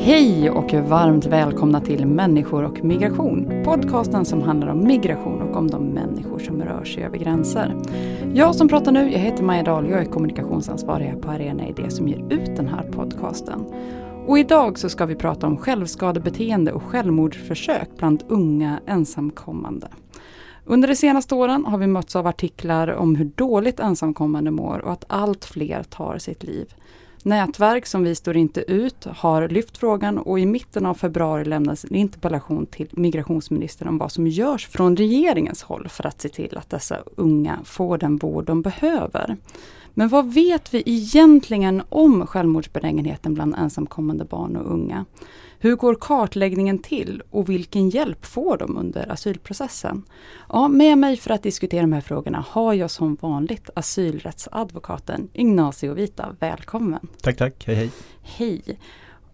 Hej och varmt välkomna till Människor och migration. Podcasten som handlar om migration och om de människor som rör sig över gränser. Jag som pratar nu, jag heter Maja Dahl. och Jag är kommunikationsansvarig här på Arena Idé som ger ut den här podcasten. Och idag så ska vi prata om självskadebeteende och självmordsförsök bland unga ensamkommande. Under de senaste åren har vi mötts av artiklar om hur dåligt ensamkommande mår och att allt fler tar sitt liv. Nätverk som Vi står inte ut har lyft frågan och i mitten av februari lämnades en interpellation till migrationsministern om vad som görs från regeringens håll för att se till att dessa unga får den vård de behöver. Men vad vet vi egentligen om självmordsbenägenheten bland ensamkommande barn och unga? Hur går kartläggningen till och vilken hjälp får de under asylprocessen? Ja, med mig för att diskutera de här frågorna har jag som vanligt asylrättsadvokaten Ignacio Vita. Välkommen! Tack, tack. Hej, hej. Hej!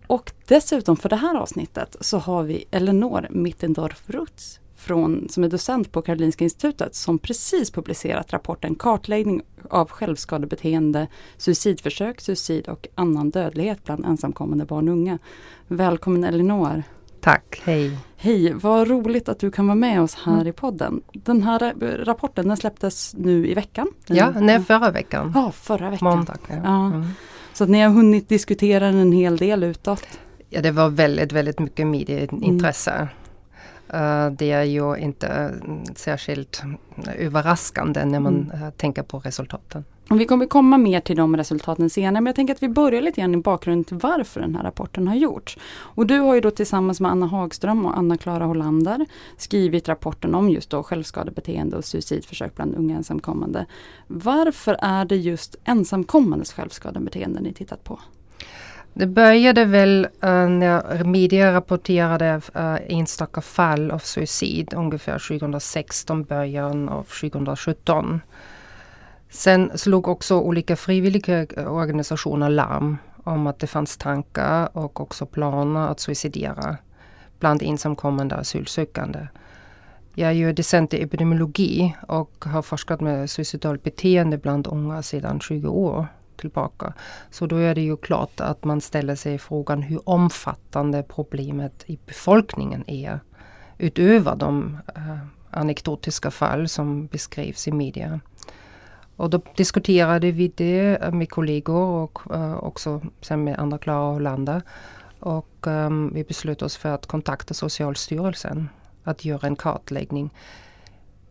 Och dessutom för det här avsnittet så har vi Elinor Mittendorf Rutz från, som är docent på Karolinska institutet som precis publicerat rapporten Kartläggning av självskadebeteende, suicidförsök, suicid och annan dödlighet bland ensamkommande barn och unga. Välkommen Elinor! Tack, hej! Hej, vad roligt att du kan vara med oss här mm. i podden. Den här rapporten den släpptes nu i veckan? Ja, nej förra veckan. Ja, förra veckan. Måndag. Ja. ja. Mm. Så att ni har hunnit diskutera den en hel del utåt? Ja, det var väldigt, väldigt mycket medieintresse. Mm. Uh, det är ju inte mm, särskilt överraskande när man mm. uh, tänker på resultaten. Och vi kommer komma mer till de resultaten senare men jag tänker att vi börjar lite grann i bakgrunden till varför den här rapporten har gjorts. Och du har ju då tillsammans med Anna Hagström och Anna-Klara Hollander skrivit rapporten om just då självskadebeteende och suicidförsök bland unga ensamkommande. Varför är det just ensamkommandes självskadebeteende ni tittat på? Det började väl uh, när media rapporterade uh, enstaka fall av suicid ungefär 2016, början av 2017. Sen slog också olika frivilliga eh, organisationer larm om att det fanns tankar och också planer att suicidera bland ensamkommande asylsökande. Jag är ju docent i epidemiologi och har forskat med suicidalt beteende bland unga sedan 20 år tillbaka. Så då är det ju klart att man ställer sig frågan hur omfattande problemet i befolkningen är. Utöver de eh, anekdotiska fall som beskrivs i media. Och då diskuterade vi det med kollegor och eh, också sen med andra Klara Hollander. Och eh, vi beslöt oss för att kontakta Socialstyrelsen. Att göra en kartläggning.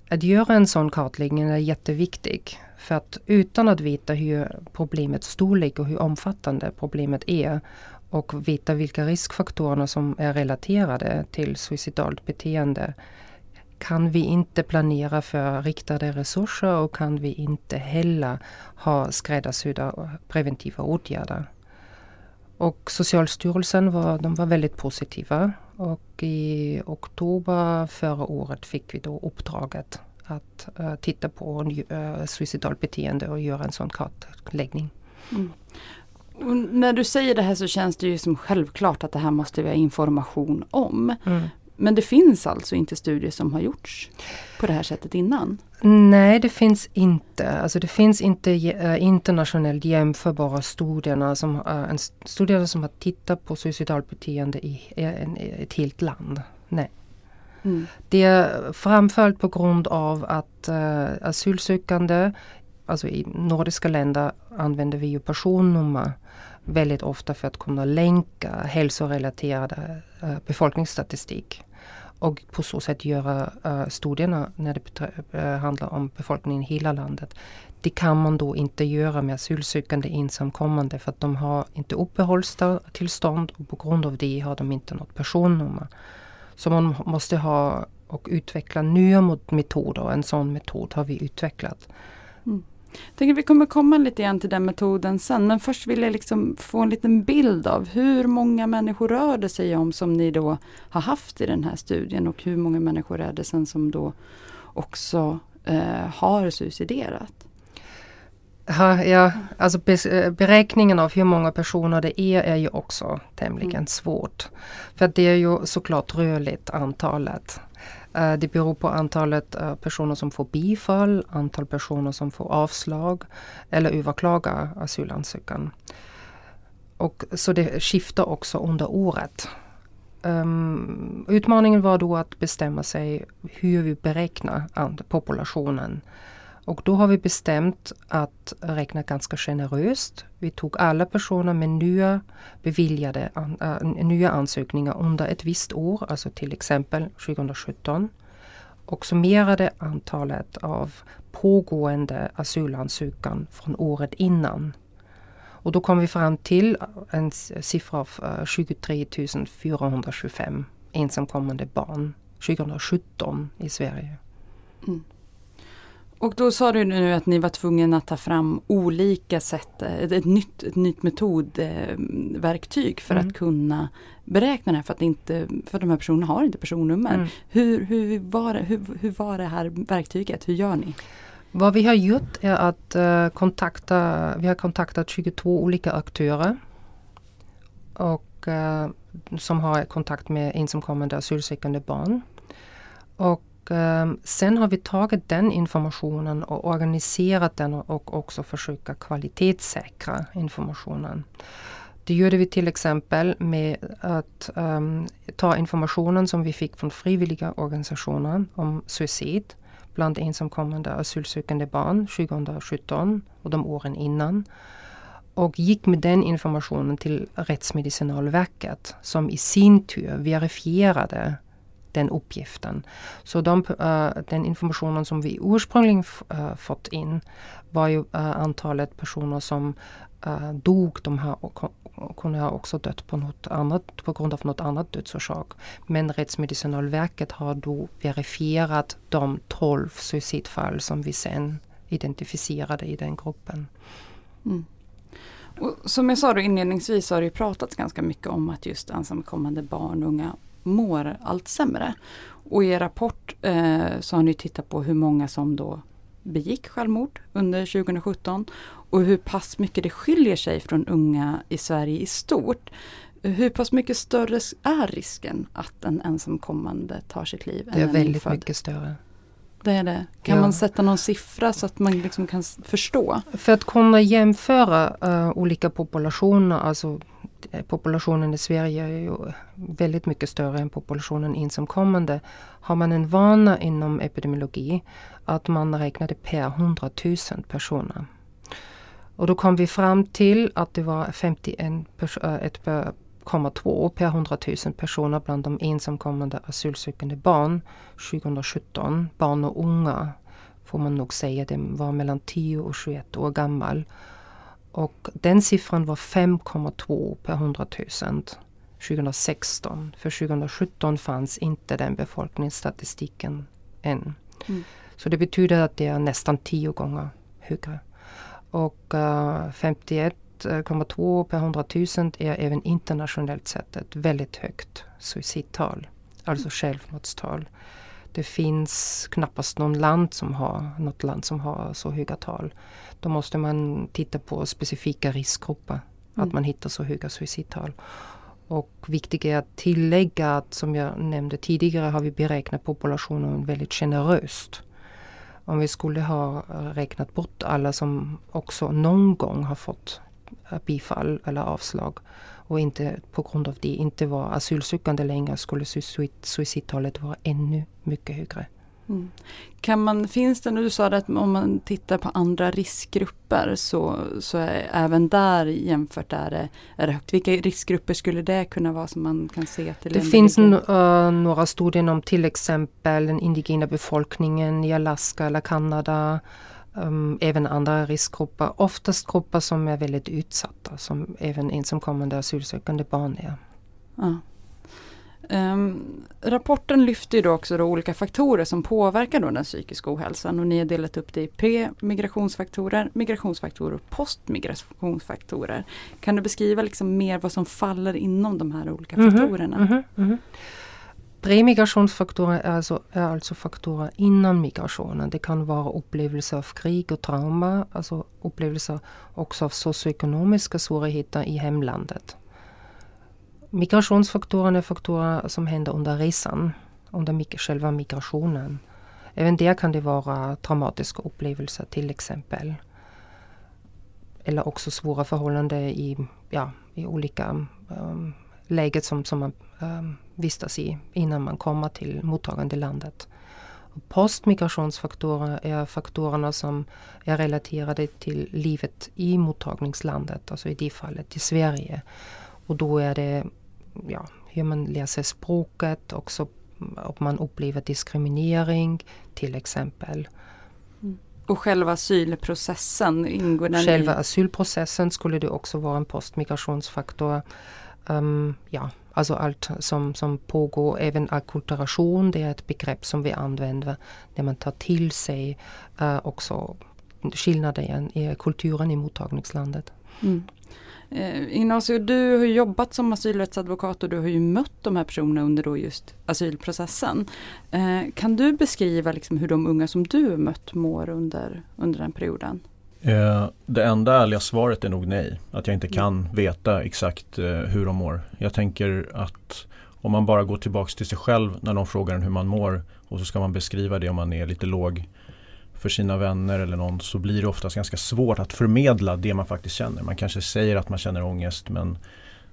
Att göra en sån kartläggning är jätteviktig. För att utan att veta hur problemets storlek och hur omfattande problemet är och veta vilka riskfaktorer som är relaterade till suicidalt beteende kan vi inte planera för riktade resurser och kan vi inte heller ha skräddarsydda preventiva åtgärder. Och Socialstyrelsen var, de var väldigt positiva och i oktober förra året fick vi då uppdraget att uh, titta på uh, suicidalt beteende och göra en sån kartläggning. Mm. när du säger det här så känns det ju som självklart att det här måste vi ha information om. Mm. Men det finns alltså inte studier som har gjorts på det här sättet innan? Nej, det finns inte. Alltså det finns inte uh, internationellt jämförbara studierna som, uh, en studier som har tittat på suicidalt beteende i, ett helt land. Nej. Mm. Det är framförallt på grund av att uh, asylsökande, alltså i nordiska länder använder vi ju personnummer väldigt ofta för att kunna länka hälsorelaterad eh, befolkningsstatistik. Och på så sätt göra uh, studierna när det uh, handlar om befolkningen i hela landet. Det kan man då inte göra med asylsökande ensamkommande för att de har inte uppehållstillstånd och på grund av det har de inte något personnummer. Så man måste ha och utveckla nya metoder. En sån metod har vi utvecklat. Jag tänker vi kommer komma lite grann till den metoden sen. Men först vill jag liksom få en liten bild av hur många människor rör det sig om som ni då har haft i den här studien och hur många människor är det sen som då också eh, har suiciderat. Ja, ja, alltså beräkningen av hur många personer det är är ju också tämligen mm. svårt. För det är ju såklart rörligt antalet. Eh, det beror på antalet eh, personer som får bifall, antal personer som får avslag eller överklagar asylansökan. Och, så det skiftar också under året. Um, utmaningen var då att bestämma sig hur vi beräknar populationen och då har vi bestämt att räkna ganska generöst. Vi tog alla personer med nya beviljade äh, nya ansökningar under ett visst år, alltså till exempel 2017 och summerade antalet av pågående asylansökan från året innan. Och då kom vi fram till en siffra av äh, 23 425 ensamkommande barn 2017 i Sverige. Mm. Och då sa du nu att ni var tvungna att ta fram olika sätt, ett, ett nytt, ett nytt metodverktyg för mm. att kunna beräkna det här för att, inte, för de här personerna har inte personnummer. Mm. Hur, hur, var det, hur, hur var det här verktyget? Hur gör ni? Vad vi har gjort är att uh, kontakta, vi har kontaktat 22 olika aktörer. Och, som har kontakt med ensamkommande asylsökande barn. Och eh, Ehm, sen har vi tagit den informationen och organiserat den och också försöka kvalitetssäkra informationen. Det gjorde vi till exempel med att um, ta informationen som vi fick från frivilliga organisationer om suicid bland ensamkommande asylsökande barn 2017 och de åren innan. Och gick med den informationen till Rättsmedicinalverket som i sin tur verifierade den uppgiften. Så de, uh, den informationen som vi ursprungligen uh, fått in var ju uh, antalet personer som dog. De här kunde ha också dött på, något annat, på grund av något annat dödsorsak. Men Rättsmedicinalverket har då verifierat de 12 suicidfall som vi sen identifierade i den gruppen. Mm. Och som jag sa då inledningsvis så har det pratats ganska mycket om att just ensamkommande barn och unga mår allt sämre. Och i er rapport eh, så har ni tittat på hur många som då begick självmord under 2017 och hur pass mycket det skiljer sig från unga i Sverige i stort. Hur pass mycket större är risken att en ensamkommande tar sitt liv? Det är väldigt infödd? mycket större. Det är det. Kan ja. man sätta någon siffra så att man liksom kan förstå? För att kunna jämföra uh, olika populationer, alltså Populationen i Sverige är ju väldigt mycket större än populationen ensamkommande. Har man en vana inom epidemiologi att man räknade per 100 000 personer. Och då kom vi fram till att det var 51,2 eh, per 100 000 personer bland de ensamkommande asylsökande barn 2017. Barn och unga får man nog säga, det var mellan 10 och 21 år gammal. Och den siffran var 5,2 per 100 000 2016. För 2017 fanns inte den befolkningsstatistiken än. Mm. Så det betyder att det är nästan tio gånger högre. Och uh, eh, 51,2 per 100 000 är även internationellt sett ett väldigt högt suicidtal. Alltså självmordstal. Det finns knappast någon land som har, något land som har så höga tal. Då måste man titta på specifika riskgrupper. Mm. Att man hittar så höga suicidtal. Och viktigt är att tillägga att som jag nämnde tidigare har vi beräknat populationen väldigt generöst. Om vi skulle ha räknat bort alla som också någon gång har fått bifall eller avslag och inte på grund av det inte var asylsökande längre skulle suicidtalet vara ännu mycket högre. Mm. Kan man, finns det, du sa att om man tittar på andra riskgrupper så, så är även där jämfört är det, är det högt. Vilka riskgrupper skulle det kunna vara som man kan se? Till det finns uh, några studier om till exempel den indigena befolkningen i Alaska eller Kanada. Um, även andra riskgrupper, oftast grupper som är väldigt utsatta som även ensamkommande asylsökande barn är. Ja. Um, rapporten lyfter då också då olika faktorer som påverkar då den psykiska ohälsan och ni har delat upp det i pre-migrationsfaktorer, migrationsfaktorer och postmigrationsfaktorer. Kan du beskriva liksom mer vad som faller inom de här olika -hmm, faktorerna? Mm -hmm, mm -hmm. Premigrationsfaktorer är alltså, är alltså faktorer innan migrationen. Det kan vara upplevelser av krig och trauma, alltså upplevelser också av socioekonomiska svårigheter i hemlandet. Migrationsfaktorerna är faktorer som händer under resan, under själva migrationen. Även där kan det vara traumatiska upplevelser till exempel. Eller också svåra förhållanden i, ja, i olika um, läget som, som man um, vistas i innan man kommer till mottagande landet. Postmigrationsfaktorer är faktorerna som är relaterade till livet i mottagningslandet, alltså i det fallet i Sverige. Och då är det ja, hur man läser språket, också om man upplever diskriminering till exempel. Mm. Och själva asylprocessen, ingår den Själva i? asylprocessen skulle det också vara en postmigrationsfaktor. Um, ja, alltså allt som, som pågår, även ackulturation, det är ett begrepp som vi använder när man tar till sig uh, också skillnader i kulturen i mottagningslandet. Mm. Eh, Ignacio, du har jobbat som asylrättsadvokat och du har ju mött de här personerna under då just asylprocessen. Eh, kan du beskriva liksom hur de unga som du mött mår under, under den perioden? Eh, det enda ärliga svaret är nog nej. Att jag inte kan veta exakt eh, hur de mår. Jag tänker att om man bara går tillbaks till sig själv när de frågar en hur man mår och så ska man beskriva det om man är lite låg för sina vänner eller någon så blir det oftast ganska svårt att förmedla det man faktiskt känner. Man kanske säger att man känner ångest men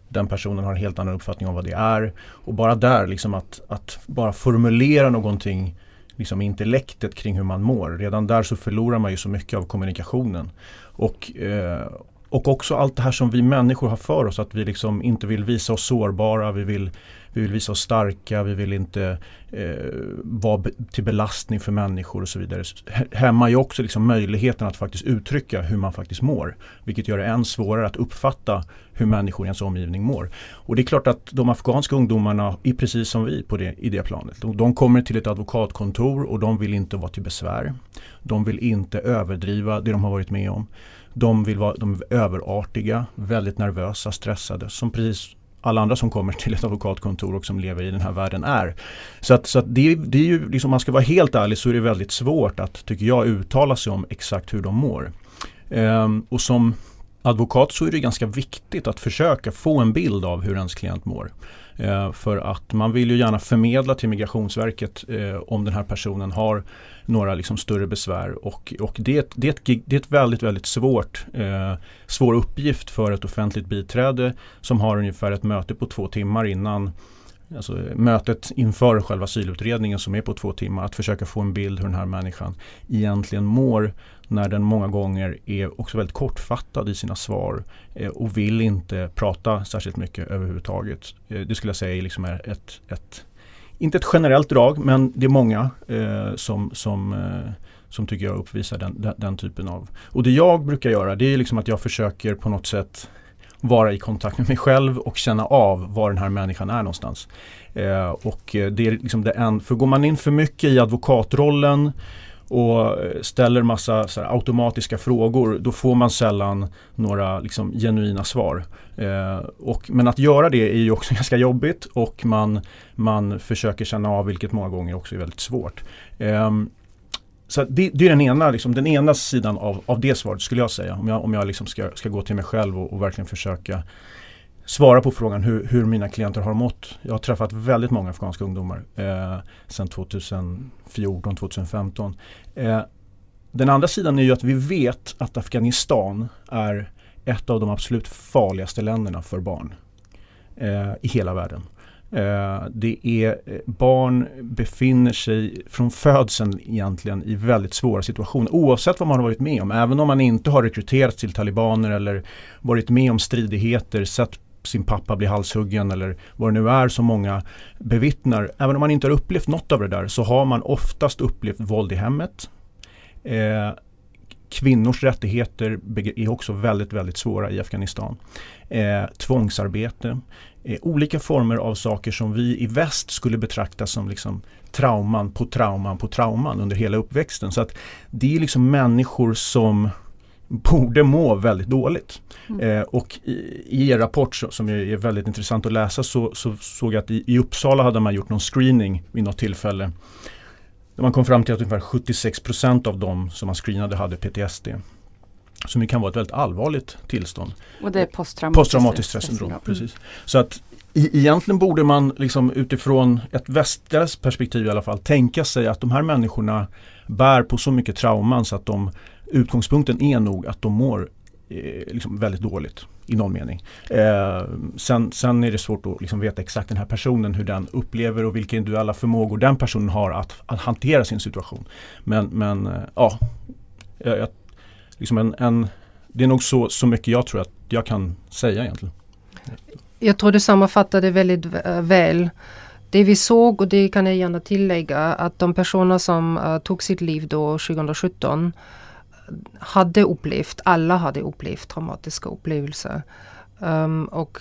den personen har en helt annan uppfattning om vad det är. Och bara där, liksom att, att bara formulera någonting liksom intellektet kring hur man mår. Redan där så förlorar man ju så mycket av kommunikationen. Och, eh, och också allt det här som vi människor har för oss, att vi liksom inte vill visa oss sårbara, vi vill vi vill visa oss starka, vi vill inte eh, vara till belastning för människor och så vidare. Hämmar ju också liksom möjligheten att faktiskt uttrycka hur man faktiskt mår. Vilket gör det än svårare att uppfatta hur människor i ens omgivning mår. Och det är klart att de afghanska ungdomarna är precis som vi på det, i det planet. De kommer till ett advokatkontor och de vill inte vara till besvär. De vill inte överdriva det de har varit med om. De vill vara de är överartiga, väldigt nervösa, stressade. Som precis alla andra som kommer till ett advokatkontor och som lever i den här världen är. Så att, så att det, det är ju, liksom, man ska vara helt ärlig så är det väldigt svårt att, tycker jag, uttala sig om exakt hur de mår. Ehm, och som advokat så är det ganska viktigt att försöka få en bild av hur ens klient mår. Eh, för att man vill ju gärna förmedla till Migrationsverket eh, om den här personen har några liksom större besvär. Och, och det, det, är ett, det är ett väldigt, väldigt svårt, eh, svår uppgift för ett offentligt biträde som har ungefär ett möte på två timmar innan Alltså mötet inför själva asylutredningen som är på två timmar. Att försöka få en bild hur den här människan egentligen mår när den många gånger är också väldigt kortfattad i sina svar eh, och vill inte prata särskilt mycket överhuvudtaget. Eh, det skulle jag säga liksom är ett, ett, inte ett generellt drag men det är många eh, som, som, eh, som tycker jag uppvisar den, den, den, typen av. Och det jag brukar göra det är liksom att jag försöker på något sätt vara i kontakt med mig själv och känna av var den här människan är någonstans. Eh, och eh, det är liksom det en, för går man in för mycket i advokatrollen och eh, ställer massa här, automatiska frågor då får man sällan några liksom, genuina svar. Eh, och, men att göra det är ju också ganska jobbigt och man, man försöker känna av vilket många gånger också är väldigt svårt. Eh, så det, det, är den ena, liksom, den ena sidan av, av det svaret skulle jag säga. Om jag, om jag liksom ska, ska gå till mig själv och, och verkligen försöka svara på frågan hur, hur, mina klienter har mått. Jag har träffat väldigt många afghanska ungdomar eh, sedan 2014-2015. Eh, den andra sidan är ju att vi vet att Afghanistan är ett av de absolut farligaste länderna för barn eh, i hela världen. Eh, det är eh, barn befinner sig från födseln egentligen i väldigt svåra situationer oavsett vad man har varit med om. Även om man inte har rekryterats till talibaner eller varit med om stridigheter, sett sin pappa blir halshuggen eller vad det nu är som många bevittnar. Även om man inte har upplevt något av det där så har man oftast upplevt våld i hemmet. Eh, kvinnors rättigheter är också väldigt, väldigt svåra i Afghanistan. Eh, tvångsarbete. Eh, olika former av saker som vi i väst skulle betrakta som liksom trauman på trauman på trauman under hela uppväxten. Så att det är liksom människor som borde må väldigt dåligt. Mm. Eh, och i, i er rapport så, som är, väldigt intressant att läsa så, så såg jag att i, i, Uppsala hade man gjort någon screening vid något tillfälle. Där man kom fram till att ungefär 76% av de som man screenade hade PTSD. Som kan vara ett väldigt allvarligt tillstånd. Och det är posttraumatiskt, posttraumatiskt stressyndrom. Precis. Så att i, egentligen borde man liksom utifrån ett västerländskt perspektiv i alla fall tänka sig att de här människorna bär på så mycket trauman så att de utgångspunkten är nog att de mår eh, liksom väldigt dåligt i någon mening. Eh, sen, sen är det svårt att liksom veta exakt den här personen hur den upplever och vilka individuella förmågor den personen har att, att hantera sin situation. Men, men eh, ja, jag, liksom en, en, det är nog så, så mycket jag tror att jag kan säga egentligen. Jag tror du sammanfattade väldigt eh, väl. Det vi såg, och det kan jag gärna tillägga, att de personer som uh, tog sitt liv då 2017 hade upplevt, alla hade upplevt traumatiska upplevelser. Um, och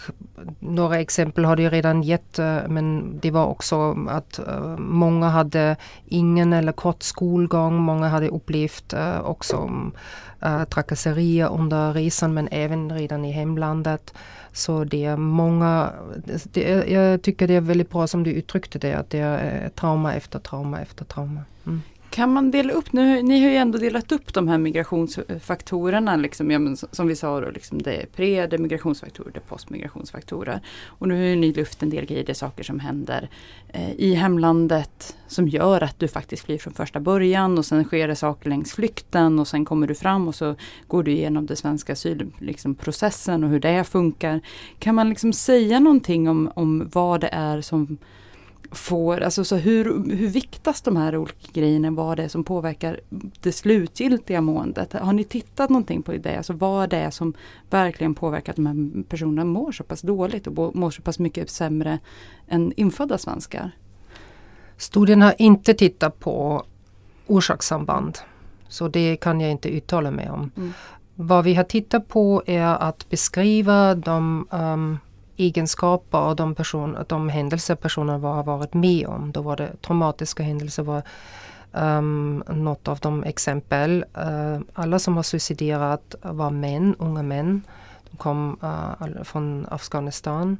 några exempel har jag redan gett uh, men det var också att uh, många hade ingen eller kort skolgång. Många hade upplevt uh, också trakasserier under resan men även redan i hemlandet. Så det är många, det, jag tycker det är väldigt bra som du uttryckte det, att det är trauma efter trauma efter trauma. Mm. Kan man dela upp, nu, ni har ju ändå delat upp de här migrationsfaktorerna liksom, ja, som vi sa då, liksom, det är pre, det är migrationsfaktorer, det är postmigrationsfaktorer. Och nu har ni lyft en del grejer, det är saker som händer eh, i hemlandet som gör att du faktiskt flyr från första början och sen sker det saker längs flykten och sen kommer du fram och så går du igenom den svenska asylprocessen liksom, och hur det funkar. Kan man liksom säga någonting om, om vad det är som får, alltså så hur, hur viktas de här olika grejerna, vad det är som påverkar det slutgiltiga måendet? Har ni tittat någonting på det? Alltså vad det är som verkligen påverkar att de här personerna mår så pass dåligt och mår så pass mycket sämre än infödda svenskar? Studien har inte tittat på orsakssamband. Så det kan jag inte uttala mig om. Mm. Vad vi har tittat på är att beskriva de um, egenskaper och de, person, de händelser personen har varit med om. Då var det traumatiska händelser var um, något av de exempel. Uh, alla som har suiciderat var män, unga män. De kom uh, från Afghanistan.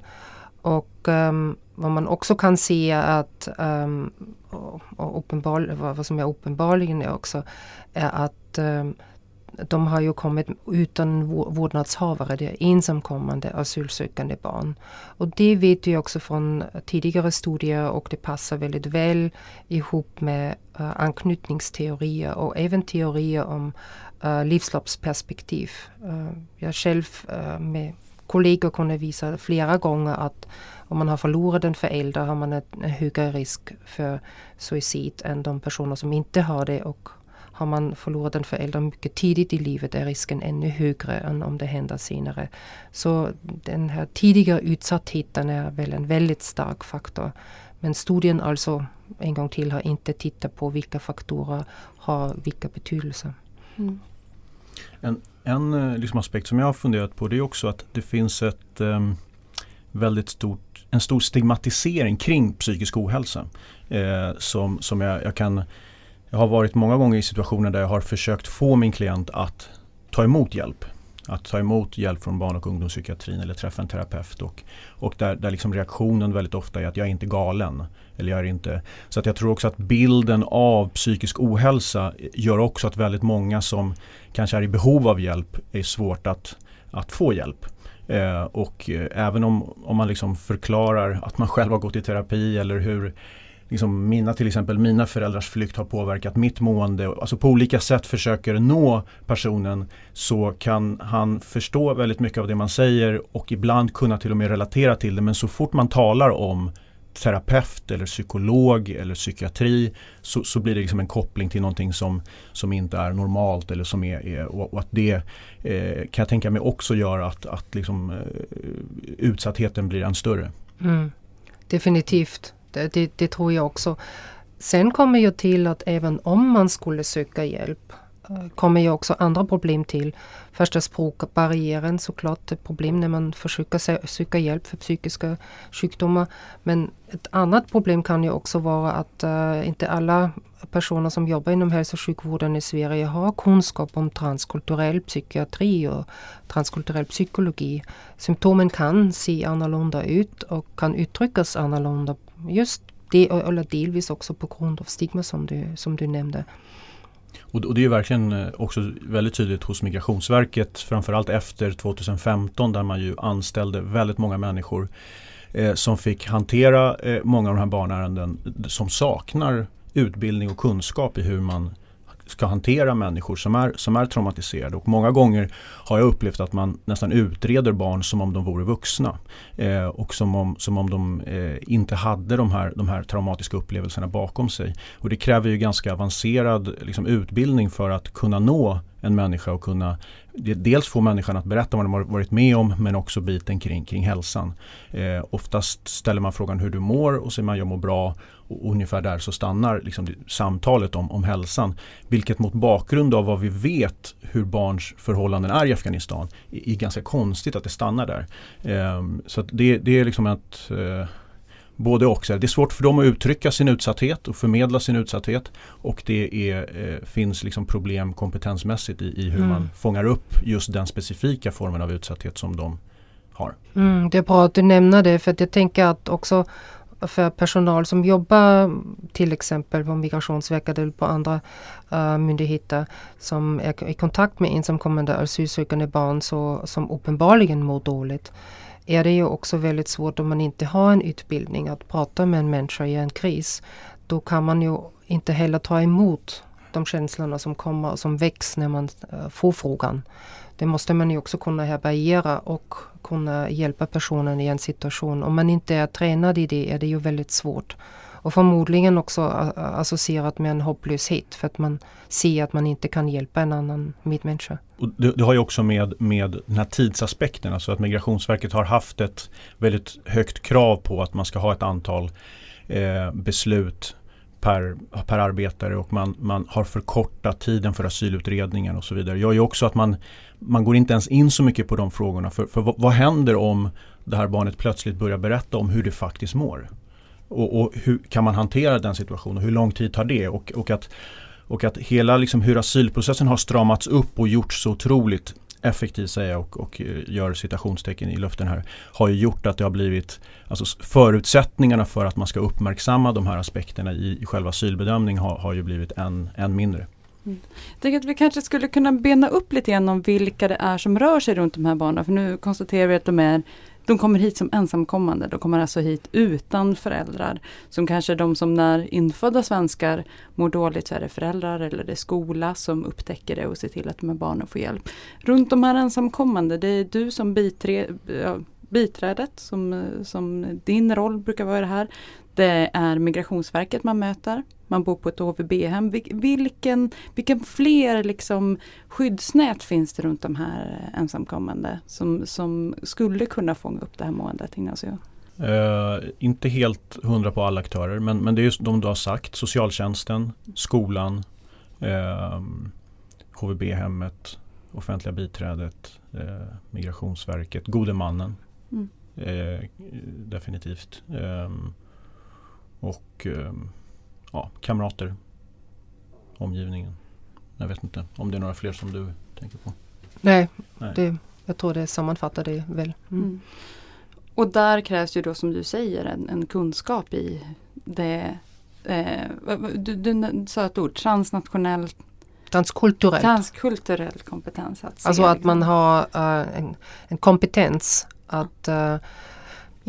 Och um, vad man också kan se att, um, och, och uppenbar, vad som är uppenbarligen är också, är att um, de har ju kommit utan vårdnadshavare, det är ensamkommande asylsökande barn. Och det vet vi också från tidigare studier och det passar väldigt väl ihop med uh, anknytningsteorier och även teorier om uh, livsloppsperspektiv. Uh, jag själv uh, med kollegor kunde visa flera gånger att om man har förlorat en förälder har man en högre risk för suicid än de personer som inte har det och har man förlorat en förälder mycket tidigt i livet är risken ännu högre än om det händer senare. Så den här tidiga utsattheten är väl en väldigt stark faktor. Men studien alltså, en gång till, har inte tittat på vilka faktorer har vilka betydelser. Mm. En, en eh, liksom aspekt som jag har funderat på det är också att det finns ett um, väldigt stort, en stor stigmatisering kring psykisk ohälsa. Eh, som, som jag, jag kan jag har varit många gånger i situationer där jag har försökt få min klient att ta emot hjälp. Att ta emot hjälp från barn och ungdomspsykiatrin eller träffa en terapeut. Och, och där, där liksom reaktionen väldigt ofta är att jag är inte galen. Eller jag är inte, så att jag tror också att bilden av psykisk ohälsa gör också att väldigt många som kanske är i behov av hjälp är svårt att, att få hjälp. Eh, och eh, även om, om man liksom förklarar att man själv har gått i terapi eller hur liksom mina, till exempel mina föräldrars flykt har påverkat mitt mående. Alltså på olika sätt försöker nå personen så kan han förstå väldigt mycket av det man säger och ibland kunna till och med relatera till det. Men så fort man talar om terapeut eller psykolog eller psykiatri så, så blir det liksom en koppling till någonting som, som inte är normalt eller som är, är och, och, att det eh, kan jag tänka mig också gör att, att liksom, eh, utsattheten blir än större. Mm. Definitivt. Det, det, det, tror jag också. Sen kommer ju till att även om man skulle söka hjälp eh, kommer ju också andra problem till. Första språkbarriären såklart ett problem när man försöker söka hjälp för psykiska sjukdomar. Men ett annat problem kan ju också vara att uh, inte alla personer som jobbar inom hälso och sjukvården i Sverige har kunskap om transkulturell psykiatri och transkulturell psykologi. Symptomen kan se annorlunda ut och kan uttryckas annorlunda. Just det, eller delvis också på grund av stigma som du, som du nämnde. Och, och det är verkligen eh, också väldigt tydligt hos Migrationsverket framförallt efter 2015 där man ju anställde väldigt många människor eh, som fick hantera eh, många av de här barnärenden som saknar utbildning och kunskap i hur man ska hantera människor som är, som är traumatiserade. Och många gånger har jag upplevt att man nästan utreder barn som om de vore vuxna. Eh, och som om, som om de eh, inte hade de här, de här traumatiska upplevelserna bakom sig. Och det kräver ju ganska avancerad liksom, utbildning för att kunna nå en människa och kunna dels få människan att berätta vad de har varit med om men också biten kring, kring hälsan. Eh, oftast ställer man frågan hur du mår och säger man jag mår bra och ungefär där så stannar liksom samtalet om, om hälsan. Vilket mot bakgrund av vad vi vet hur barns förhållanden är i Afghanistan är, är ganska konstigt att det stannar där. Eh, så det, det är liksom att eh, både och. Det är svårt för dem att uttrycka sin utsatthet och förmedla sin utsatthet. Och det är, eh, finns liksom problem kompetensmässigt i, i hur mm. man fångar upp just den specifika formen av utsatthet som de har. Mm, det är bra att du nämner det för att jag tänker att också för personal som jobbar till exempel på Migrationsverket eller på andra uh, myndigheter som är i kontakt med ensamkommande asylsökande barn så, som uppenbarligen mår dåligt är det ju också väldigt svårt om man inte har en utbildning att prata med en människa i en kris. Då kan man ju inte heller ta emot de känslorna som kommer och som väcks när man eh, får frågan. Det måste man ju också kunna härbärgera och kunna hjälpa personen i en situation. Om man inte är tränad i det är det ju väldigt svårt. Och förmodligen också associerat med en hopplöshet för att man ser att man inte kan hjälpa en annan medmänniska. Och det, det har ju också med, med den här tidsaspekten, alltså att Migrationsverket har haft ett väldigt högt krav på att man ska ha ett antal eh, beslut per, per arbetare och man, man har förkortat tiden för asylutredningen och så vidare. gör ju också att man, man går inte ens in så mycket på de frågorna. För, för vad, vad händer om det här barnet plötsligt börjar berätta om hur det faktiskt mår? Och, och, hur kan man hantera den situationen? Hur lång tid tar det? Och, och att, och att hela liksom hur asylprocessen har stramats upp och gjorts så otroligt effektiv säger jag och, och eh, gör citationstecken i luften här har ju gjort att det har blivit alltså förutsättningarna för att man ska uppmärksamma de här aspekterna i, i själva asylbedömning har, har ju blivit än, än mindre. Mm. Jag tänker att vi kanske skulle kunna bena upp lite grann om vilka det är som rör sig runt de här barnen. För nu konstaterar vi att de är de kommer hit som ensamkommande, de kommer alltså hit utan föräldrar. Som kanske de som när infödda svenskar mår dåligt så är det föräldrar eller det är skola som upptäcker det och ser till att de här barnen får hjälp. Runt de här ensamkommande, det är du som bitre, biträdet som, eh, som din roll brukar vara det här. Det är Migrationsverket man möter. Man bor på ett HVB-hem. Vilken, vilken fler liksom skyddsnät finns det runt de här ensamkommande som, som skulle kunna fånga upp det här måendet Ignacio? Uh, inte helt hundra på alla aktörer men, men det är just de du har sagt. Socialtjänsten, skolan, uh, HVB-hemmet, offentliga biträdet, uh, Migrationsverket, gode mannen. Mm. definitivt. Um, och um, ja, kamrater, omgivningen. Jag vet inte om det är några fler som du tänker på? Nej, Nej. Det, jag tror det sammanfattar det väl. Mm. Mm. Och där krävs ju då som du säger en, en kunskap i det eh, du, du sa ett ord, transnationell Transkulturell. Transkulturell kompetens. Att alltså att man har uh, en, en, kompetens att uh,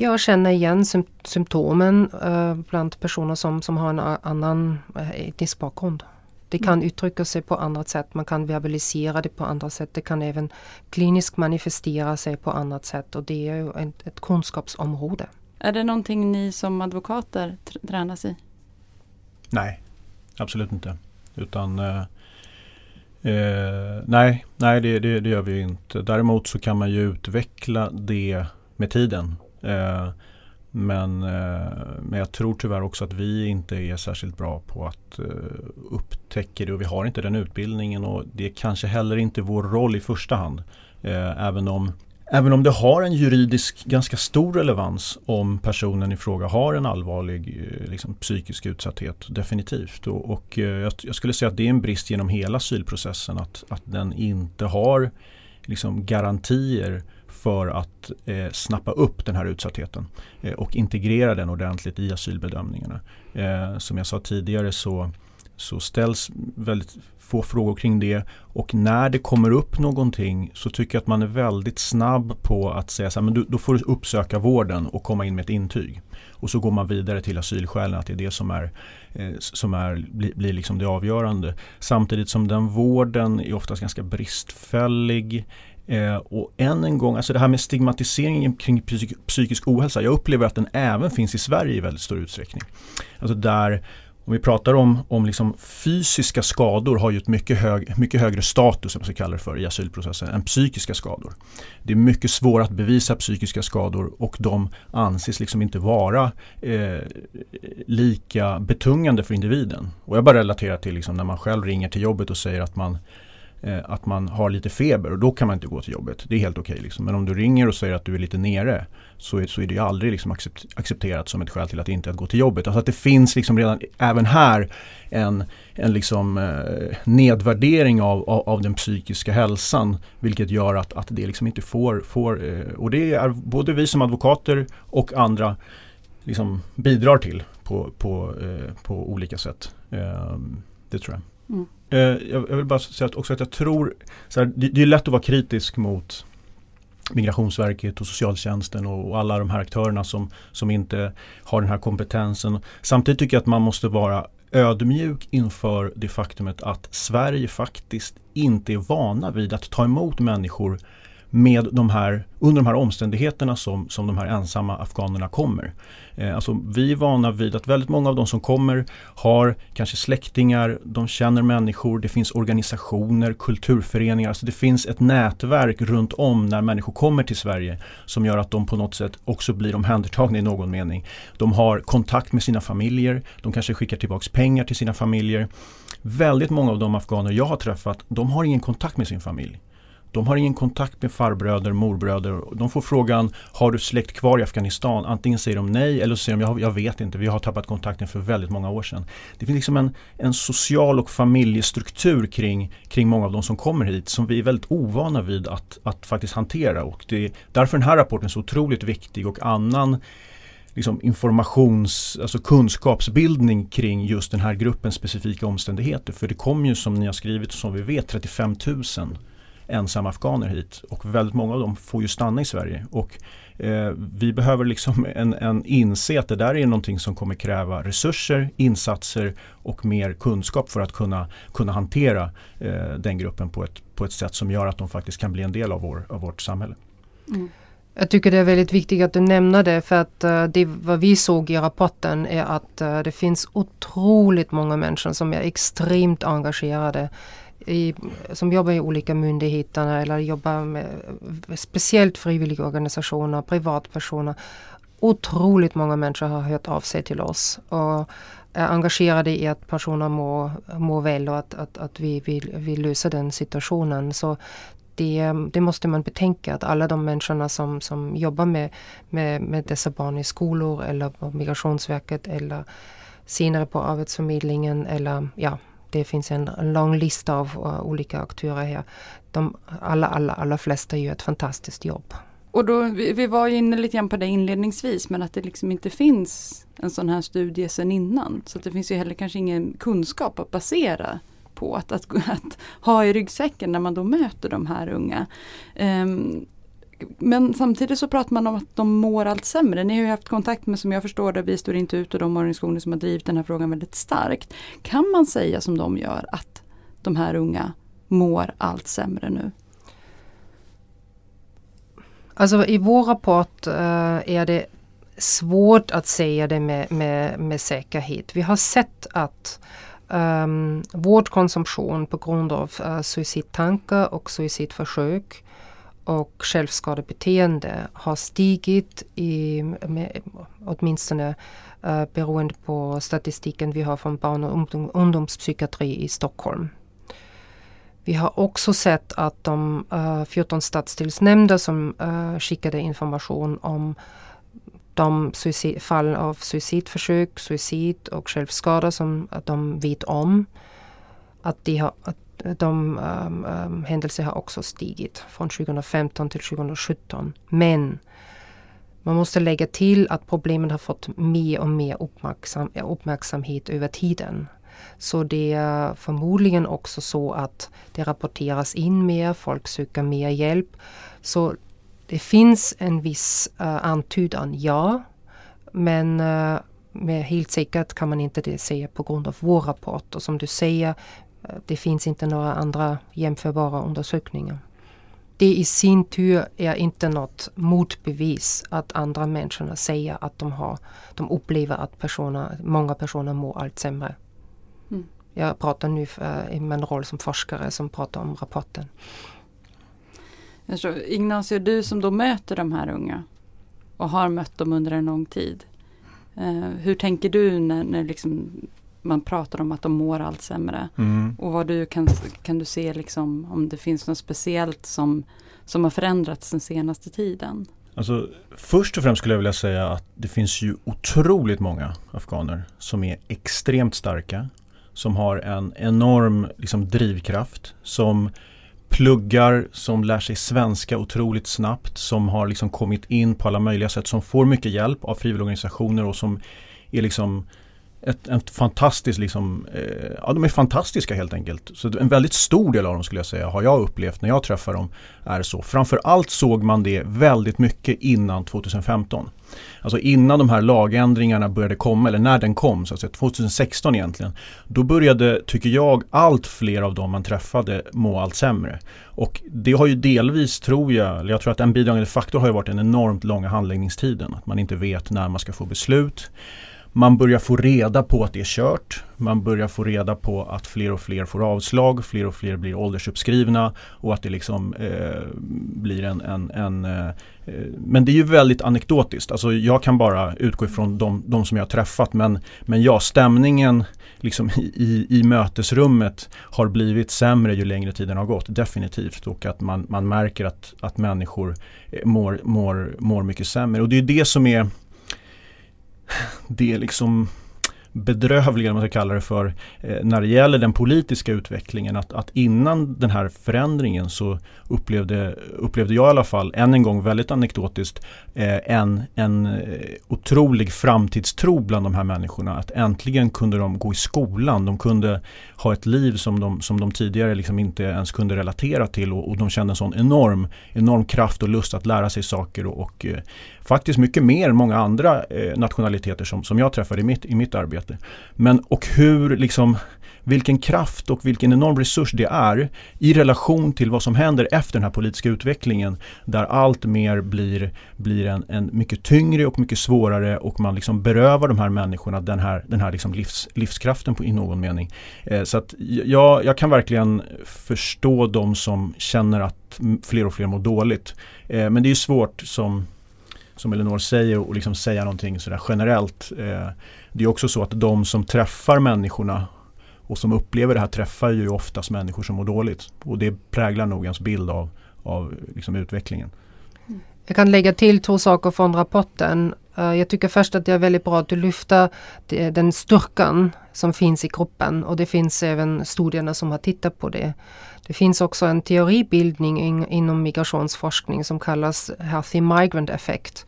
jag känner igen symptomen uh, bland personer som, som har en annan uh, etnisk bakgrund. Det kan mm. uttrycka sig på annat sätt, man kan verbalisera det på andra sätt. Det kan även kliniskt manifestera sig på annat sätt och det är ju ett, ett kunskapsområde. Är det någonting ni som advokater tränas i? Nej, absolut inte. Utan eh, eh, nej, nej det, det, det, gör vi inte. Däremot så kan man ju utveckla det med tiden. Eh, men, eh, men jag tror tyvärr också att vi inte är särskilt bra på att eh, upptäcka det och vi har inte den utbildningen och det är kanske heller inte vår roll i första hand. Även om Även om det har en juridisk ganska stor relevans om personen i fråga har en allvarlig liksom, psykisk utsatthet, definitivt. Och, och jag, jag, skulle säga att det är en brist genom hela asylprocessen att, att den inte har liksom, garantier för att eh, snappa upp den här utsattheten eh, och integrera den ordentligt i asylbedömningarna. Eh, som jag sa tidigare så, så ställs väldigt få frågor kring det och när det kommer upp någonting så tycker jag att man är väldigt snabb på att säga så här, men du, då får du uppsöka vården och komma in med ett intyg. Och så går man vidare till asylskälen, att det är det som, är, eh, som är, blir, blir liksom det avgörande. Samtidigt som den vården är oftast ganska bristfällig. Eh, och än en gång, alltså det här med stigmatiseringen kring psyk psykisk ohälsa. Jag upplever att den även finns i Sverige i väldigt stor utsträckning. Alltså där om vi pratar om, om liksom fysiska skador har ju ett mycket, hög, mycket högre status som man kallar det för i asylprocessen än psykiska skador. Det är mycket svårare att bevisa psykiska skador och de anses liksom inte vara eh, lika betungande för individen. Och jag bara relaterar till liksom när man själv ringer till jobbet och säger att man Eh, att man har lite feber och då kan man inte gå till jobbet. Det är helt okej. Okay, liksom. Men om du ringer och säger att du är lite nere så är, så är det ju aldrig liksom accept, accepterat som ett skäl till att inte att gå till jobbet. Alltså att det finns liksom redan även här en, en liksom, eh, nedvärdering av, av, av, den psykiska hälsan. Vilket gör att, att det liksom inte får, får eh, och det är både vi som advokater och andra liksom bidrar till på, på, eh, på olika sätt. Ehm, det tror jag. Mm. Eh, jag vill bara säga också att jag tror, så här, det, det är lätt att vara kritisk mot Migrationsverket och socialtjänsten och, alla de här aktörerna som, som inte har den här kompetensen. Samtidigt tycker jag att man måste vara ödmjuk inför det faktumet att Sverige faktiskt inte är vana vid att ta emot människor med de här, under de här omständigheterna som, som de här ensamma afghanerna kommer. Eh, alltså, vi är vana vid att väldigt många av de som kommer har kanske släktingar, de känner människor, det finns organisationer, kulturföreningar. Alltså det finns ett nätverk runt om när människor kommer till Sverige som gör att de på något sätt också blir omhändertagna i någon mening. De har kontakt med sina familjer, de kanske skickar tillbaks pengar till sina familjer. Väldigt många av de afghaner jag har träffat, de har ingen kontakt med sin familj. De har ingen kontakt med farbröder, morbröder. De får frågan Har du släkt kvar i Afghanistan? Antingen säger de nej eller så säger de jag, jag vet inte, vi har tappat kontakten för väldigt många år sedan. Det finns liksom en, en social och familjestruktur kring, kring många av de som kommer hit som vi är väldigt ovana vid att, att faktiskt hantera. Och det är därför den här rapporten är så otroligt viktig och annan liksom informations, alltså kunskapsbildning kring just den här gruppens specifika omständigheter. För det kom ju som ni har skrivit som vi vet 35 000 ensamma afghaner hit och väldigt många av dem får ju stanna i Sverige. Och eh, vi behöver liksom en, en inse att det där är någonting som kommer kräva resurser, insatser och mer kunskap för att kunna, kunna hantera eh, den gruppen på ett, på ett sätt som gör att de faktiskt kan bli en del av, vår, av vårt samhälle. Mm. Jag tycker det är väldigt viktigt att du nämner det för att uh, det vad vi såg i rapporten är att uh, det finns otroligt många människor som är extremt engagerade i, som jobbar i olika myndigheter eller jobbar med speciellt frivilliga organisationer, privatpersoner. Otroligt många människor har hört av sig till oss och är engagerade i att personer mår, mår väl och att, att, att vi vill, vi lösa den situationen. Så det, det, måste man betänka att alla de människorna som, som jobbar med, med, med dessa barn i skolor eller på Migrationsverket eller senare på Arbetsförmedlingen eller ja, det finns en lång lista av uh, olika aktörer här. De alla, alla, alla flesta gör ett fantastiskt jobb. Och då, vi, vi var inne lite grann på det inledningsvis men att det liksom inte finns en sån här studie sedan innan. Så det finns ju heller kanske ingen kunskap att basera på att, att, att ha i ryggsäcken när man då möter de här unga. Um, men samtidigt så pratar man om att de mår allt sämre. Ni har ju haft kontakt med, som jag förstår det, Vi står inte ut och de organisationer som har drivit den här frågan väldigt starkt. Kan man säga som de gör att de här unga mår allt sämre nu? Alltså i vår rapport uh, är det svårt att säga det med, med, med säkerhet. Vi har sett att ehm, um, vårdkonsumtion på grund av uh, suicidtankar och suicidförsök och självskadebeteende har stigit i, med, åtminstone uh, beroende på statistiken vi har från barn och ungdom, ungdomspsykiatri i Stockholm. Vi har också sett att de eh, uh, 14 stadsdelsnämnder som uh, skickade information om de suicid, fall av suicidförsök, suicid och självskada som de vet om. Att, de har, att de um, um, händelser har också stigit från 2015 till 2017. Men man måste lägga till att problemen har fått mer och mer uppmärksam, uppmärksamhet över tiden. Så det är förmodligen också så att det rapporteras in mer, folk söker mer hjälp. Så det finns en viss uh, antydan, ja. Men uh, med helt säkert kan man inte det säga på grund av vår rapport. Och som du säger, det finns inte några andra jämförbara undersökningar. Det i sin tur är inte något motbevis att andra människor säger att de, har, de upplever att personer, många personer mår allt sämre. Mm. Jag pratar nu i min roll som forskare som pratar om rapporten. Ignacio, du som då möter de här unga och har mött dem under en lång tid. Eh, hur tänker du när, när liksom man pratar om att de mår allt sämre? Mm. Och vad du kan, kan du se liksom, om det finns något speciellt som, som har förändrats den senaste tiden? Alltså, först och främst skulle jag vilja säga att det finns ju otroligt många afghaner som är extremt starka. Som har en enorm liksom, drivkraft. Som pluggar, som lär sig svenska otroligt snabbt, som har liksom kommit in på alla möjliga sätt, som får mycket hjälp av frivilligorganisationer och som är liksom ett, ett fantastiskt, liksom, eh, ja de är fantastiska helt enkelt. Så en väldigt stor del av dem skulle jag säga har jag upplevt när jag träffar dem är så. Framförallt såg man det väldigt mycket innan 2015. Alltså innan de här lagändringarna började komma, eller när den kom, så att säga, 2016 egentligen. Då började, tycker jag, allt fler av dem man träffade må allt sämre. Och det har ju delvis, tror jag, eller jag tror att en bidragande faktor har ju varit den enormt långa handläggningstiden. Att man inte vet när man ska få beslut. Man börjar få reda på att det är kört. Man börjar få reda på att fler och fler får avslag, fler och fler blir åldersuppskrivna och att det liksom eh, blir en, en, en eh, eh men det är ju väldigt anekdotiskt. Alltså jag kan bara utgå ifrån de, de som jag har träffat men, men ja, stämningen liksom i, i mötesrummet har blivit sämre ju längre tiden har gått, definitivt. Och att man, man märker att, att människor eh, mår, mår, mår mycket sämre. Och det är det som är det är liksom bedrövliga, om man ska kalla det för, eh, när det gäller den politiska utvecklingen. Att, att innan den här förändringen så upplevde, upplevde jag i alla fall, än en gång väldigt anekdotiskt, eh, en, en eh, otrolig framtidstro bland de här människorna. Att äntligen kunde de gå i skolan, de kunde ha ett liv som de, som de tidigare liksom inte ens kunde relatera till och, och de kände en sån enorm, enorm kraft och lust att lära sig saker och, och faktiskt mycket mer än många andra nationaliteter som, som jag träffade i mitt, i mitt arbete. Men och hur liksom vilken kraft och vilken enorm resurs det är i relation till vad som händer efter den här politiska utvecklingen där allt mer blir, blir en, en mycket tyngre och mycket svårare och man liksom berövar de här människorna den här, den här liksom livs, livskraften på, i någon mening. Eh, så att jag, jag kan verkligen förstå de som känner att fler och fler mår dåligt. Eh, men det är svårt som som Elinor säger och liksom säga någonting sådär generellt. Eh, det är också så att de som träffar människorna och som upplever det här träffar ju oftast människor som mår dåligt. Och det präglar nog ens bild av, av liksom utvecklingen. Jag kan lägga till två saker från rapporten. Eh, jag tycker först att det är väldigt bra att du lyfter den styrkan som finns i kroppen och det finns även studierna som har tittat på det. Det finns också en teoribildning in, inom migrationsforskning som kallas Healthy Migrant Effect.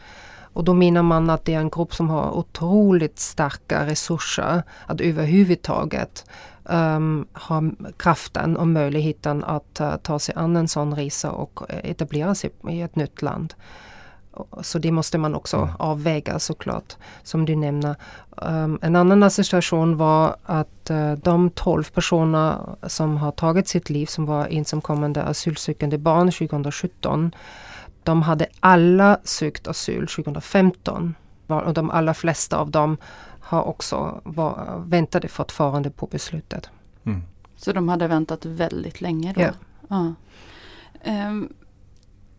Och då menar man att det är en grupp som har otroligt starka resurser att överhuvudtaget um, ha kraften och möjligheten att uh, ta sig an en sån resa och eh, etablera sig i ett nytt land. Så det måste man också mm. avväga såklart, som du nämner. Um, en annan association var att uh, de 12 personer som har tagit sitt liv, som var ensamkommande asylsökande barn 2017, de hade alla sökt asyl 2015. Och de allra flesta av dem har också var, väntade fortfarande på beslutet. Mm. Så de hade väntat väldigt länge då? Ja. ja. Um,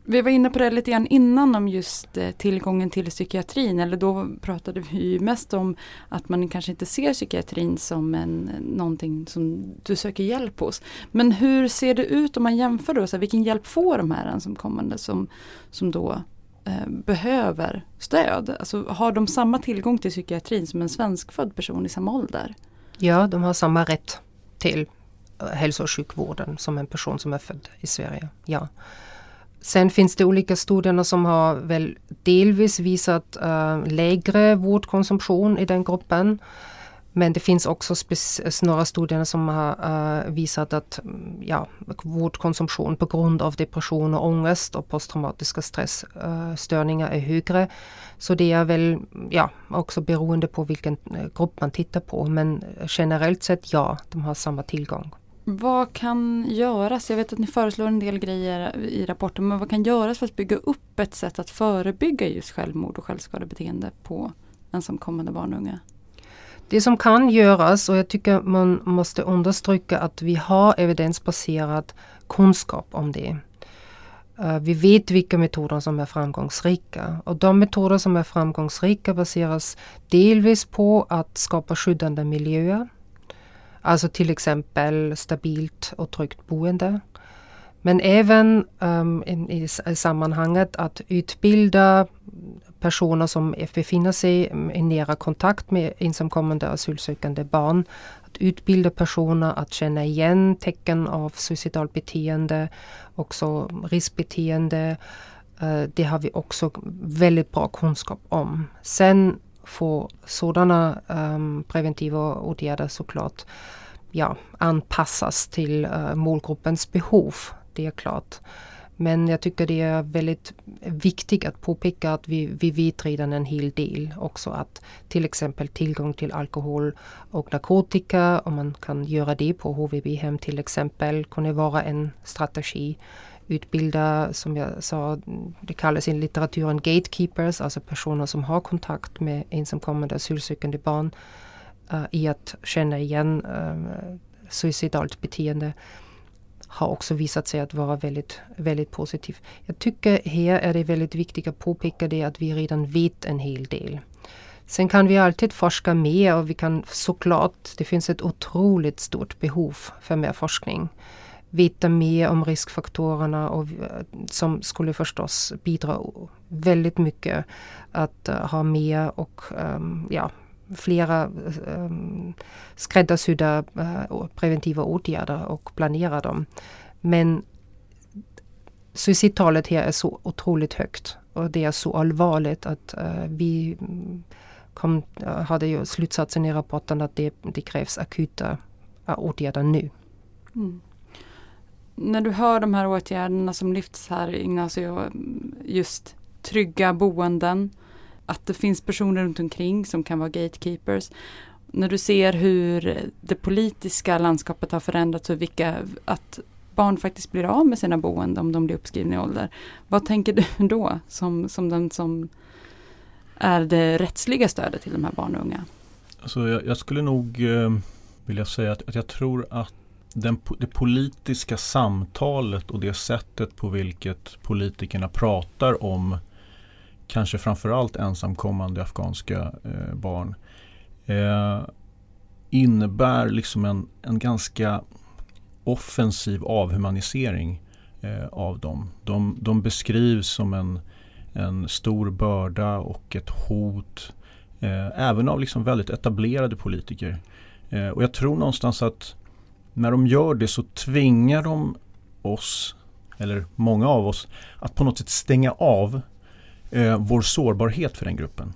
vi var inne på det lite grann innan om just eh, tillgången till psykiatrin. Eller då pratade vi ju mest om att man kanske inte ser psykiatrin som en, någonting som du söker hjälp hos. Men hur ser det ut om man jämför då? Så här, vilken hjälp får de här ensamkommande som, som då eh, behöver stöd? Alltså, har de samma tillgång till psykiatrin som en svenskfödd person i samma ålder? Ja, de har samma rätt till eh, hälso och sjukvården som en person som är född i Sverige. Ja. Sen finns det olika studier som har väl delvis visat uh, lägre vårdkonsumtion i den gruppen. Men det finns också några studier som har uh, visat att mm, ja, vårdkonsumtion på grund av depression och ångest och posttraumatiska stressstörningar eh, uh, är högre. Så det är väl mm, ja, också beroende på vilken grupp man tittar på. Men generellt sett ja, de har samma tillgång. Vad kan göras? Jag vet att ni föreslår en del grejer i rapporten, men vad kan göras för att bygga upp ett sätt att förebygga just självmord och självskadebeteende på ensamkommande barn och unga? Det som kan göras, och jag tycker man måste understryka att vi har evidensbaserad kunskap om det. Eh, vi vet vilka metoder som är framgångsrika och de metoder som är framgångsrika baseras delvis på att skapa skyddande miljöer Alltså till exempel stabilt och tryggt boende. Men även um, i, i, sammanhanget att utbilda personer som befinner sig i nära kontakt med ensamkommande asylsökande barn. Att utbilda personer att känna igen tecken av suicidalt beteende, också riskbeteende. Uh, det har vi också väldigt bra kunskap om. Sen Få sådana um, preventiva åtgärder såklart ja, anpassas till uh, målgruppens behov. Det är klart. Men jag tycker det är väldigt viktigt att påpeka att vi, vi vet redan en hel del också att till exempel tillgång till alkohol och narkotika, om man kan göra det på HVB-hem till exempel, kunde vara en strategi utbilda, som jag sa, det kallas i litteraturen gatekeepers, alltså personer som har kontakt med ensamkommande asylsökande barn uh, i att känna igen uh, suicidalt beteende har också visat sig att vara väldigt, väldigt positivt. Jag tycker här är det väldigt viktigt att påpeka det att vi redan vet en hel del. Sen kan vi alltid forska mer och vi kan såklart, det finns ett otroligt stort behov för mer forskning veta mer om riskfaktorerna och eh, som skulle förstås bidra väldigt mycket att uh, ha mer och um, ja, flera um, skräddarsydda uh, preventiva åtgärder och planera dem. Men suicidtalet här är så otroligt högt och det är så allvarligt att uh, vi mm, kom, hade ju slutsatsen i rapporten att det, det krävs akuta åtgärder nu. Mm när du hör de här åtgärderna som lyfts här Ignacio, just trygga boenden, att det finns personer runt omkring som kan vara gatekeepers. När du ser hur det politiska landskapet har förändrats och vilka, att barn faktiskt blir av med sina boenden om de blir uppskrivna i ålder. Vad tänker du då som, som den som är det rättsliga stödet till de här barn och unga? Alltså jag, jag skulle nog eh, vilja säga att, att jag tror att den, det politiska samtalet och det sättet på vilket politikerna pratar om kanske framförallt ensamkommande afghanska eh, barn eh, innebär liksom en, en ganska offensiv avhumanisering eh, av dem. De, de beskrivs som en, en stor börda och ett hot eh, även av liksom väldigt etablerade politiker. Eh, och jag tror någonstans att när de gör det så tvingar de oss, eller många av oss, att på något sätt stänga av eh, vår sårbarhet för den gruppen.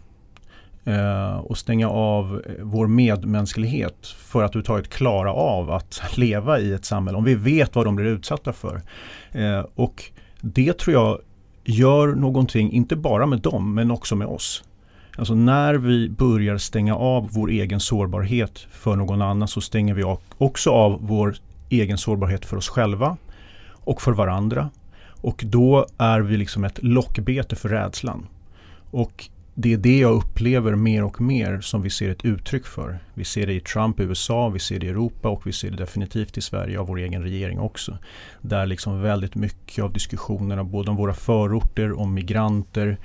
Eh, och stänga av eh, vår medmänsklighet för att överhuvudtaget klara av att leva i ett samhälle. Om vi vet vad de blir utsatta för. Eh, och det tror jag gör någonting, inte bara med dem, men också med oss. Alltså när vi börjar stänga av vår egen sårbarhet för någon annan så stänger vi också av vår egen sårbarhet för oss själva och för varandra. Och då är vi liksom ett lockbete för rädslan. Och det är det jag upplever mer och mer som vi ser ett uttryck för. Vi ser det i Trump i USA, vi ser det i Europa och vi ser det definitivt i Sverige av vår egen regering också. Där liksom väldigt mycket av diskussionerna både om våra förorter, om migranter,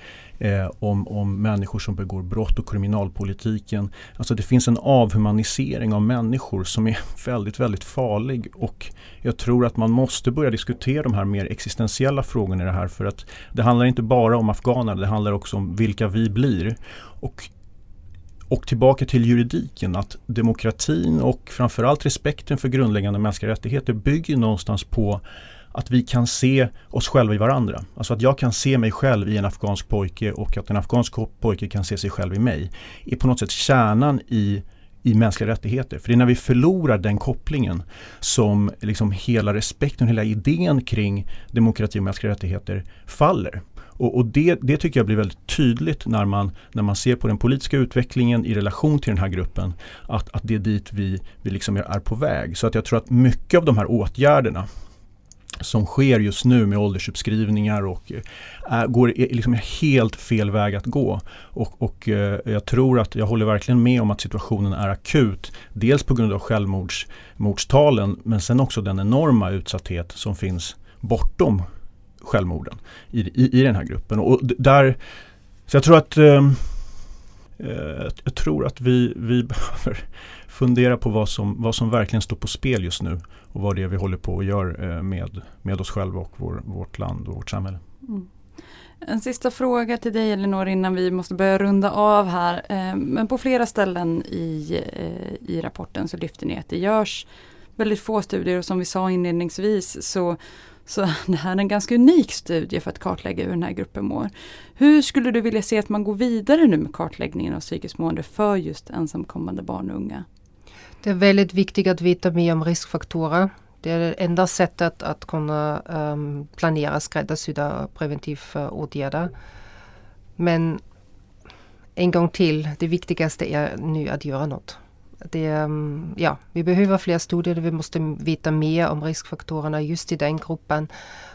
eh, om, om människor som begår brott och kriminalpolitiken. Alltså det finns en avhumanisering av människor som är väldigt, väldigt farlig och jag tror att man måste börja diskutera de här mer existentiella frågorna i det här för att det handlar inte bara om afghaner, det handlar också om vilka vi blir. Och och tillbaka till juridiken, att demokratin och framförallt respekten för grundläggande mänskliga rättigheter bygger någonstans på att vi kan se oss själva i varandra. Alltså att jag kan se mig själv i en afghansk pojke och att en afghansk pojke kan se sig själv i mig. är på något sätt kärnan i i mänskliga rättigheter. För det är när vi förlorar den kopplingen som liksom hela respekten, hela idén kring demokrati och mänskliga rättigheter faller. Och, och det, det, tycker jag blir väldigt tydligt när man, när man ser på den politiska utvecklingen i relation till den här gruppen. Att, att det är dit vi, vi liksom är på väg. Så att jag tror att mycket av de här åtgärderna som sker just nu med åldersuppskrivningar och äh, går liksom helt fel väg att gå. Och, och äh, jag tror att jag håller verkligen med om att situationen är akut. Dels på grund av självmordstalen men sen också den enorma utsatthet som finns bortom självmorden i, i, i den här gruppen. Och där, så jag tror att äh, jag tror att vi, vi behöver fundera på vad som, vad som verkligen står på spel just nu och vad det är vi håller på och gör eh, med, med oss själva och vår, vårt land och vårt samhälle. Mm. En sista fråga till dig Elinor innan vi måste börja runda av här. Eh, men på flera ställen i, eh, i rapporten så lyfter ni att det görs väldigt få studier och som vi sa inledningsvis så, så det här är en ganska unik studie för att kartlägga hur den här gruppen mår. Hur skulle du vilja se att man går vidare nu med kartläggningen av psykiskt mående för just ensamkommande barn och unga? Det är väldigt viktigt att veta mer om riskfaktorer. Det är det enda sättet att kunna um, planera skräddarsydda preventiva åtgärder. Men en gång till, det viktigaste är nu att göra något. Det, ehm, ja, vi behöver fler studier, vi måste veta mer om riskfaktorerna just i den gruppen.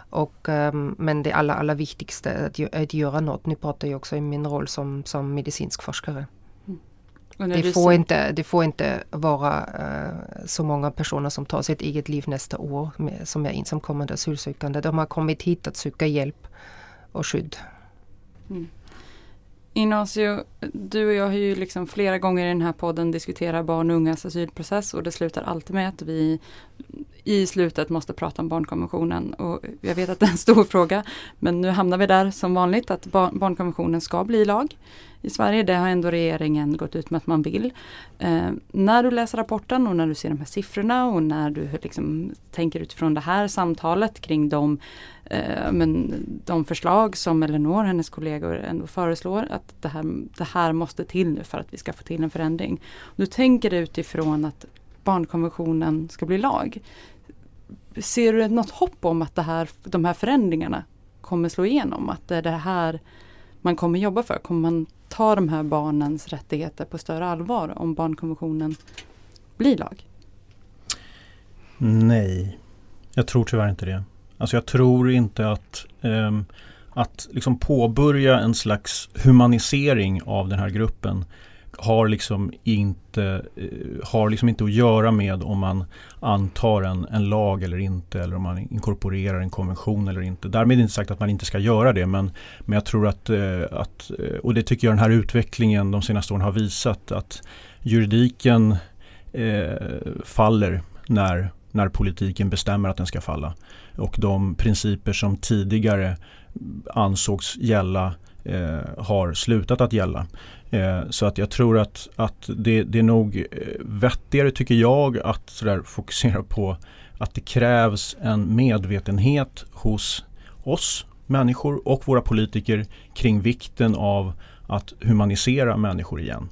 Och, ehm, men det allra, allra viktigaste är att, att göra något. Nu pratar jag också i min roll som, som medicinsk forskare. Det får, inte, det får inte vara uh, så många personer som tar sitt eget liv nästa år med, som är ensamkommande asylsökande. De har kommit hit att söka hjälp och skydd. Mm. Ignacio, du och jag har ju liksom flera gånger i den här podden diskuterat barn och ungas asylprocess och det slutar alltid med att vi i slutet måste prata om barnkonventionen. Och jag vet att det är en stor fråga men nu hamnar vi där som vanligt att barnkonventionen ska bli lag i Sverige. Det har ändå regeringen gått ut med att man vill. Eh, när du läser rapporten och när du ser de här siffrorna och när du liksom tänker utifrån det här samtalet kring de, eh, men, de förslag som Elinor och hennes kollegor ändå föreslår att det här, det här måste till nu för att vi ska få till en förändring. Du tänker utifrån att barnkonventionen ska bli lag. Ser du något hopp om att det här, de här förändringarna kommer slå igenom? Att det är det här man kommer jobba för? Kommer man ta de här barnens rättigheter på större allvar om barnkonventionen blir lag? Nej, jag tror tyvärr inte det. Alltså jag tror inte att eh, att liksom påbörja en slags humanisering av den här gruppen har liksom inte, eh, har liksom inte att göra med om man antar en, en lag eller inte eller om man inkorporerar en konvention eller inte. Därmed inte sagt att man inte ska göra det men, men jag tror att, eh, att, eh, och det tycker jag den här utvecklingen de senaste åren har visat att juridiken eh, faller när, när politiken bestämmer att den ska falla. Och de principer som tidigare ansågs gälla eh, har slutat att gälla. Eh, så att jag tror att, att det, det är nog eh, vettigare tycker jag att sådär fokusera på att det krävs en medvetenhet hos oss människor och våra politiker kring vikten av att humanisera människor igen.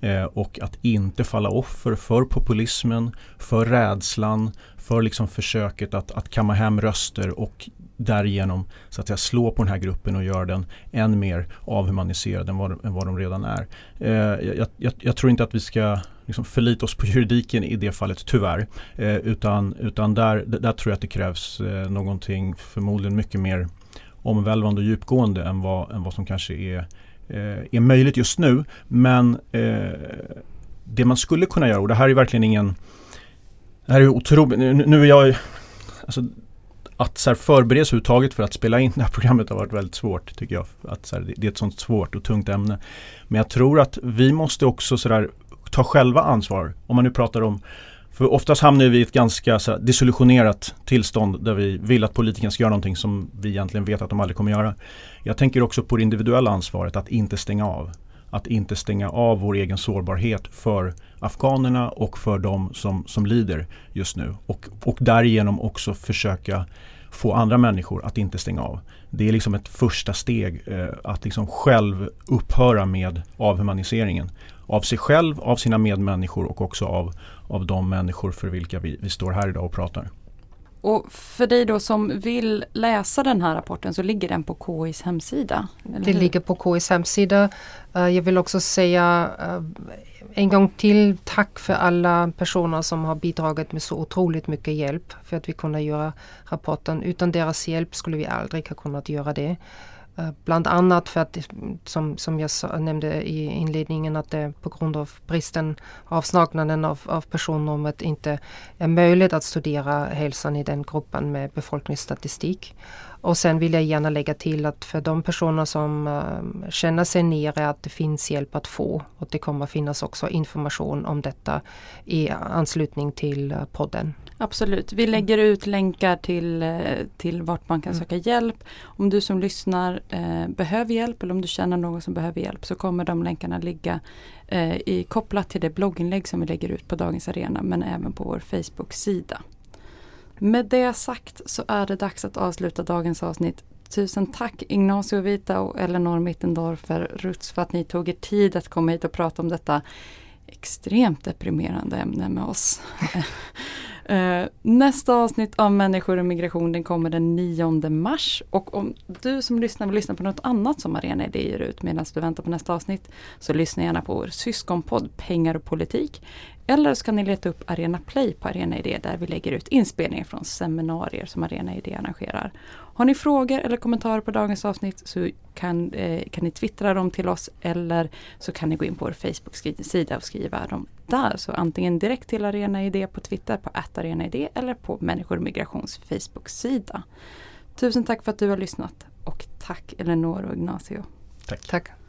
Eh, och att inte falla offer för populismen, för rädslan, för liksom försöket att, att kamma hem röster och därigenom så att säga, slå på den här gruppen och göra den än mer avhumaniserad än vad, än vad de redan är. Eh, jag, jag, jag, tror inte att vi ska liksom förlita oss på juridiken i det fallet tyvärr. Eh, utan utan där, där tror jag att det krävs eh, någonting förmodligen mycket mer omvälvande och djupgående än vad, än vad som kanske är eh, är möjligt just nu. Men eh, det man skulle kunna göra, och det här är verkligen ingen det här är otroligt, nu, nu är jag alltså, att så här, förbereda sig överhuvudtaget för att spela in det här programmet har varit väldigt svårt tycker jag. Att, så här, det är ett sånt svårt och tungt ämne. Men jag tror att vi måste också så där, ta själva ansvar. Om man nu pratar om för oftast hamnar vi i ett ganska så här, desillusionerat tillstånd där vi vill att politikerna ska göra någonting som vi egentligen vet att de aldrig kommer göra. Jag tänker också på det individuella ansvaret att inte stänga av. Att inte stänga av vår egen sårbarhet för afghanerna och för de som, som lider just nu. Och, och därigenom också försöka få andra människor att inte stänga av. Det är liksom ett första steg eh, att liksom själv upphöra med avhumaniseringen. Av sig själv, av sina medmänniskor och också av, av de människor för vilka vi, vi står här idag och pratar. Och för dig då som vill läsa den här rapporten så ligger den på KIs hemsida? det hur? ligger på KIs hemsida. Uh, jag vill också säga uh, en gång till tack för alla personer som har bidragit med så otroligt mycket hjälp för att vi kunde göra rapporten. Utan deras hjälp skulle vi aldrig ha kunnat göra det. Eh, bland annat för att, som, som jag nämnde i inledningen, att det på grund av bristen, avsaknaden av, av personnumret inte är möjligt att studera hälsan i den gruppen med befolkningsstatistik. Och sen vill jag gärna lägga till att för de personer som äh, känner sig nere att det finns hjälp att få och det kommer finnas också information om detta i anslutning till eh, podden. Absolut, vi lägger ut länkar till, eh, till vart man kan mm. söka hjälp. Om du som lyssnar eh, behöver hjälp eller om du känner någon som behöver hjälp så kommer de länkarna ligga eh, i, kopplat till det blogginlägg som vi lägger ut på Dagens Arena men även på vår Facebook-sida. Med det sagt så är det dags att avsluta dagens avsnitt. Tusen tack Ignacio Vita och Eleanor Mittendorfer Ruts för att ni tog er tid att komma hit och prata om detta extremt deprimerande ämne med oss. Uh, nästa avsnitt av Människor och migration den kommer den 9 mars. Och om du som lyssnar vill lyssna på något annat som Arena Idé ger ut medan du väntar på nästa avsnitt så lyssna gärna på vår syskonpodd Pengar och politik. Eller så kan ni leta upp Arena Play på Arena Idé där vi lägger ut inspelningar från seminarier som Arena Idé arrangerar. Har ni frågor eller kommentarer på dagens avsnitt så kan, eh, kan ni twittra dem till oss eller så kan ni gå in på vår Facebook-sida och skriva dem där. Så antingen direkt till Arena Idé på Twitter på Idé eller på Människor och Migrations Facebook-sida. Tusen tack för att du har lyssnat och tack Elinor och Ignacio. Tack. tack.